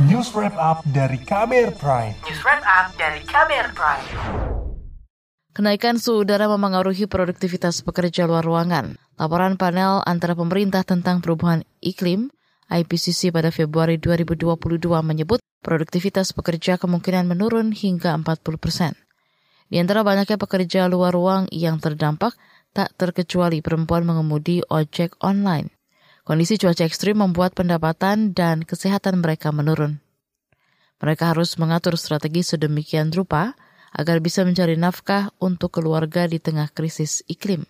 News Wrap Up dari KBR Prime. News Wrap Up dari KBR Prime. Kenaikan suhu udara memengaruhi produktivitas pekerja luar ruangan. Laporan panel antara pemerintah tentang perubahan iklim IPCC pada Februari 2022 menyebut produktivitas pekerja kemungkinan menurun hingga 40 persen. Di antara banyaknya pekerja luar ruang yang terdampak, tak terkecuali perempuan mengemudi ojek online. Kondisi cuaca ekstrim membuat pendapatan dan kesehatan mereka menurun. Mereka harus mengatur strategi sedemikian rupa agar bisa mencari nafkah untuk keluarga di tengah krisis iklim.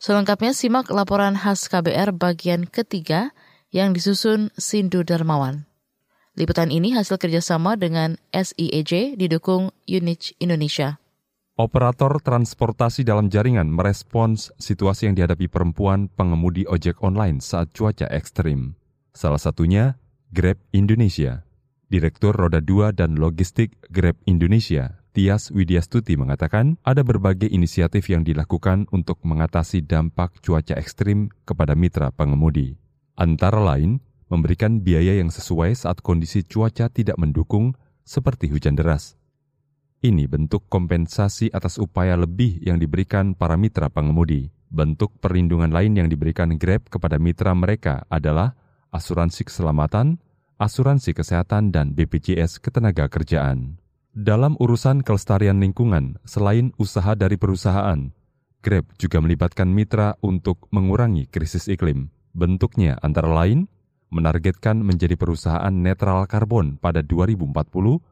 Selengkapnya simak laporan khas KBR bagian ketiga yang disusun Sindu Darmawan. Liputan ini hasil kerjasama dengan SIEJ didukung Unich Indonesia. Operator transportasi dalam jaringan merespons situasi yang dihadapi perempuan pengemudi ojek online saat cuaca ekstrim. Salah satunya Grab Indonesia. Direktur Roda 2 dan Logistik Grab Indonesia, Tias Widyastuti mengatakan ada berbagai inisiatif yang dilakukan untuk mengatasi dampak cuaca ekstrim kepada mitra pengemudi. Antara lain, memberikan biaya yang sesuai saat kondisi cuaca tidak mendukung seperti hujan deras ini bentuk kompensasi atas upaya lebih yang diberikan para mitra pengemudi. Bentuk perlindungan lain yang diberikan Grab kepada mitra mereka adalah asuransi keselamatan, asuransi kesehatan, dan BPJS ketenaga kerjaan. Dalam urusan kelestarian lingkungan, selain usaha dari perusahaan, Grab juga melibatkan mitra untuk mengurangi krisis iklim. Bentuknya antara lain menargetkan menjadi perusahaan netral karbon pada 2040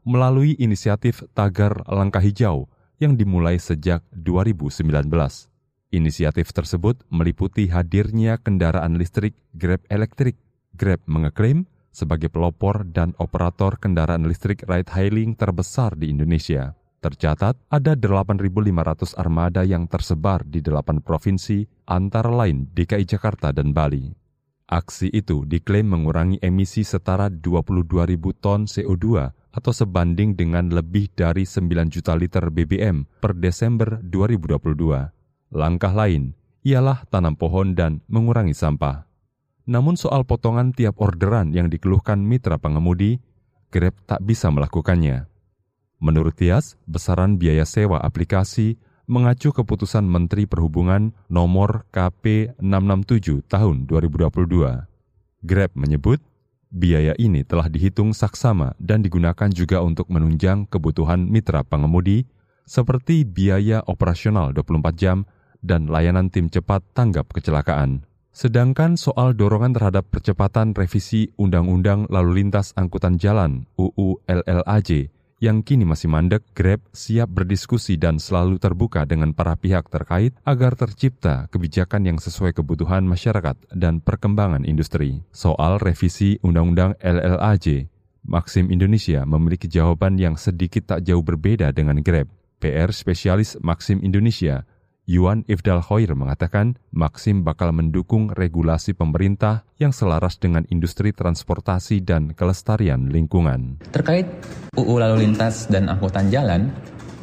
melalui inisiatif Tagar Langkah Hijau yang dimulai sejak 2019. Inisiatif tersebut meliputi hadirnya kendaraan listrik Grab Elektrik. Grab mengeklaim sebagai pelopor dan operator kendaraan listrik ride-hailing terbesar di Indonesia. Tercatat ada 8.500 armada yang tersebar di delapan provinsi, antara lain DKI Jakarta dan Bali. Aksi itu diklaim mengurangi emisi setara 22.000 ton CO2 atau sebanding dengan lebih dari 9 juta liter BBM per Desember 2022. Langkah lain ialah tanam pohon dan mengurangi sampah. Namun soal potongan tiap orderan yang dikeluhkan mitra pengemudi, Grab tak bisa melakukannya. Menurut Tias, besaran biaya sewa aplikasi mengacu keputusan Menteri Perhubungan nomor KP 667 tahun 2022. Grab menyebut biaya ini telah dihitung saksama dan digunakan juga untuk menunjang kebutuhan mitra pengemudi seperti biaya operasional 24 jam dan layanan tim cepat tanggap kecelakaan. Sedangkan soal dorongan terhadap percepatan revisi Undang-Undang Lalu Lintas Angkutan Jalan UU LLAJ yang kini masih mandek, Grab siap berdiskusi dan selalu terbuka dengan para pihak terkait agar tercipta kebijakan yang sesuai kebutuhan masyarakat dan perkembangan industri. Soal revisi Undang-Undang LLAJ, Maxim Indonesia memiliki jawaban yang sedikit tak jauh berbeda dengan Grab. PR spesialis Maxim Indonesia, Yuan Ifdal Khoir mengatakan Maxim bakal mendukung regulasi pemerintah yang selaras dengan industri transportasi dan kelestarian lingkungan. Terkait UU Lalu Lintas dan Angkutan Jalan,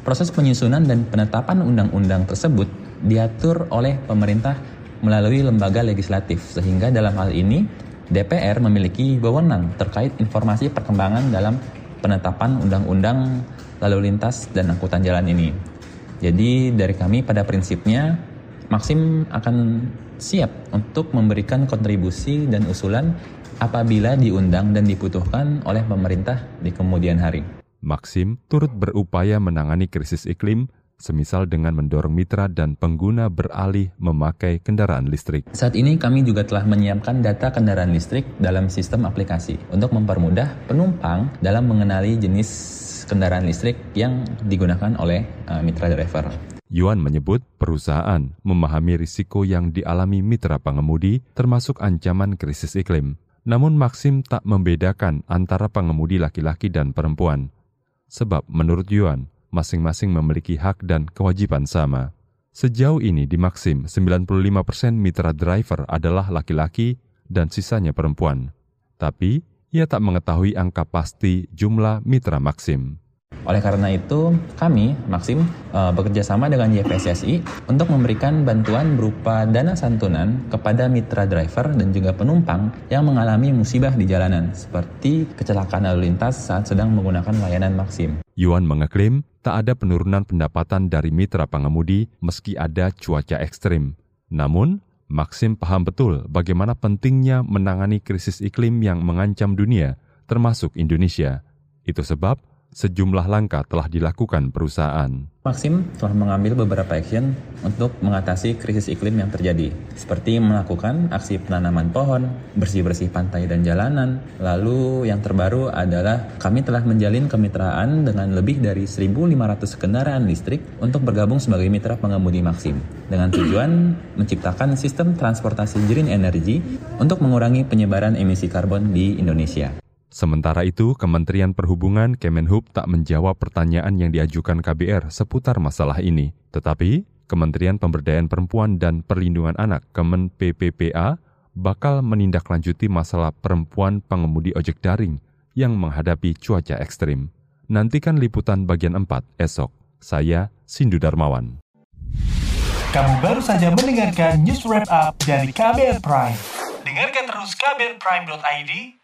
proses penyusunan dan penetapan undang-undang tersebut diatur oleh pemerintah melalui lembaga legislatif sehingga dalam hal ini DPR memiliki wewenang terkait informasi perkembangan dalam penetapan undang-undang lalu lintas dan angkutan jalan ini. Jadi dari kami pada prinsipnya Maxim akan siap untuk memberikan kontribusi dan usulan apabila diundang dan dibutuhkan oleh pemerintah di kemudian hari. Maxim turut berupaya menangani krisis iklim semisal dengan mendorong mitra dan pengguna beralih memakai kendaraan listrik. Saat ini kami juga telah menyiapkan data kendaraan listrik dalam sistem aplikasi untuk mempermudah penumpang dalam mengenali jenis kendaraan listrik yang digunakan oleh uh, mitra driver. Yuan menyebut perusahaan memahami risiko yang dialami mitra pengemudi termasuk ancaman krisis iklim. Namun Maxim tak membedakan antara pengemudi laki-laki dan perempuan. Sebab menurut Yuan, masing-masing memiliki hak dan kewajiban sama. Sejauh ini di Maxim, 95% mitra driver adalah laki-laki dan sisanya perempuan. Tapi, ia tak mengetahui angka pasti jumlah mitra Maxim. Oleh karena itu, kami, Maxim, uh, bekerja sama dengan YPSSI untuk memberikan bantuan berupa dana santunan kepada mitra driver dan juga penumpang yang mengalami musibah di jalanan, seperti kecelakaan lalu lintas saat sedang menggunakan layanan Maxim. Yuan mengeklaim tak ada penurunan pendapatan dari mitra pengemudi meski ada cuaca ekstrim. Namun, Maxim paham betul bagaimana pentingnya menangani krisis iklim yang mengancam dunia, termasuk Indonesia. Itu sebab sejumlah langkah telah dilakukan perusahaan. Maxim telah mengambil beberapa action untuk mengatasi krisis iklim yang terjadi, seperti melakukan aksi penanaman pohon, bersih-bersih pantai dan jalanan. Lalu yang terbaru adalah kami telah menjalin kemitraan dengan lebih dari 1.500 kendaraan listrik untuk bergabung sebagai mitra pengemudi Maxim, dengan tujuan menciptakan sistem transportasi green energy untuk mengurangi penyebaran emisi karbon di Indonesia. Sementara itu, Kementerian Perhubungan Kemenhub tak menjawab pertanyaan yang diajukan KBR seputar masalah ini. Tetapi, Kementerian Pemberdayaan Perempuan dan Perlindungan Anak Kemen PPPA bakal menindaklanjuti masalah perempuan pengemudi ojek daring yang menghadapi cuaca ekstrim. Nantikan liputan bagian 4 esok. Saya Sindu Darmawan. Kamu baru saja mendengarkan news wrap up dari KBR Prime. Dengarkan terus kbrprime.id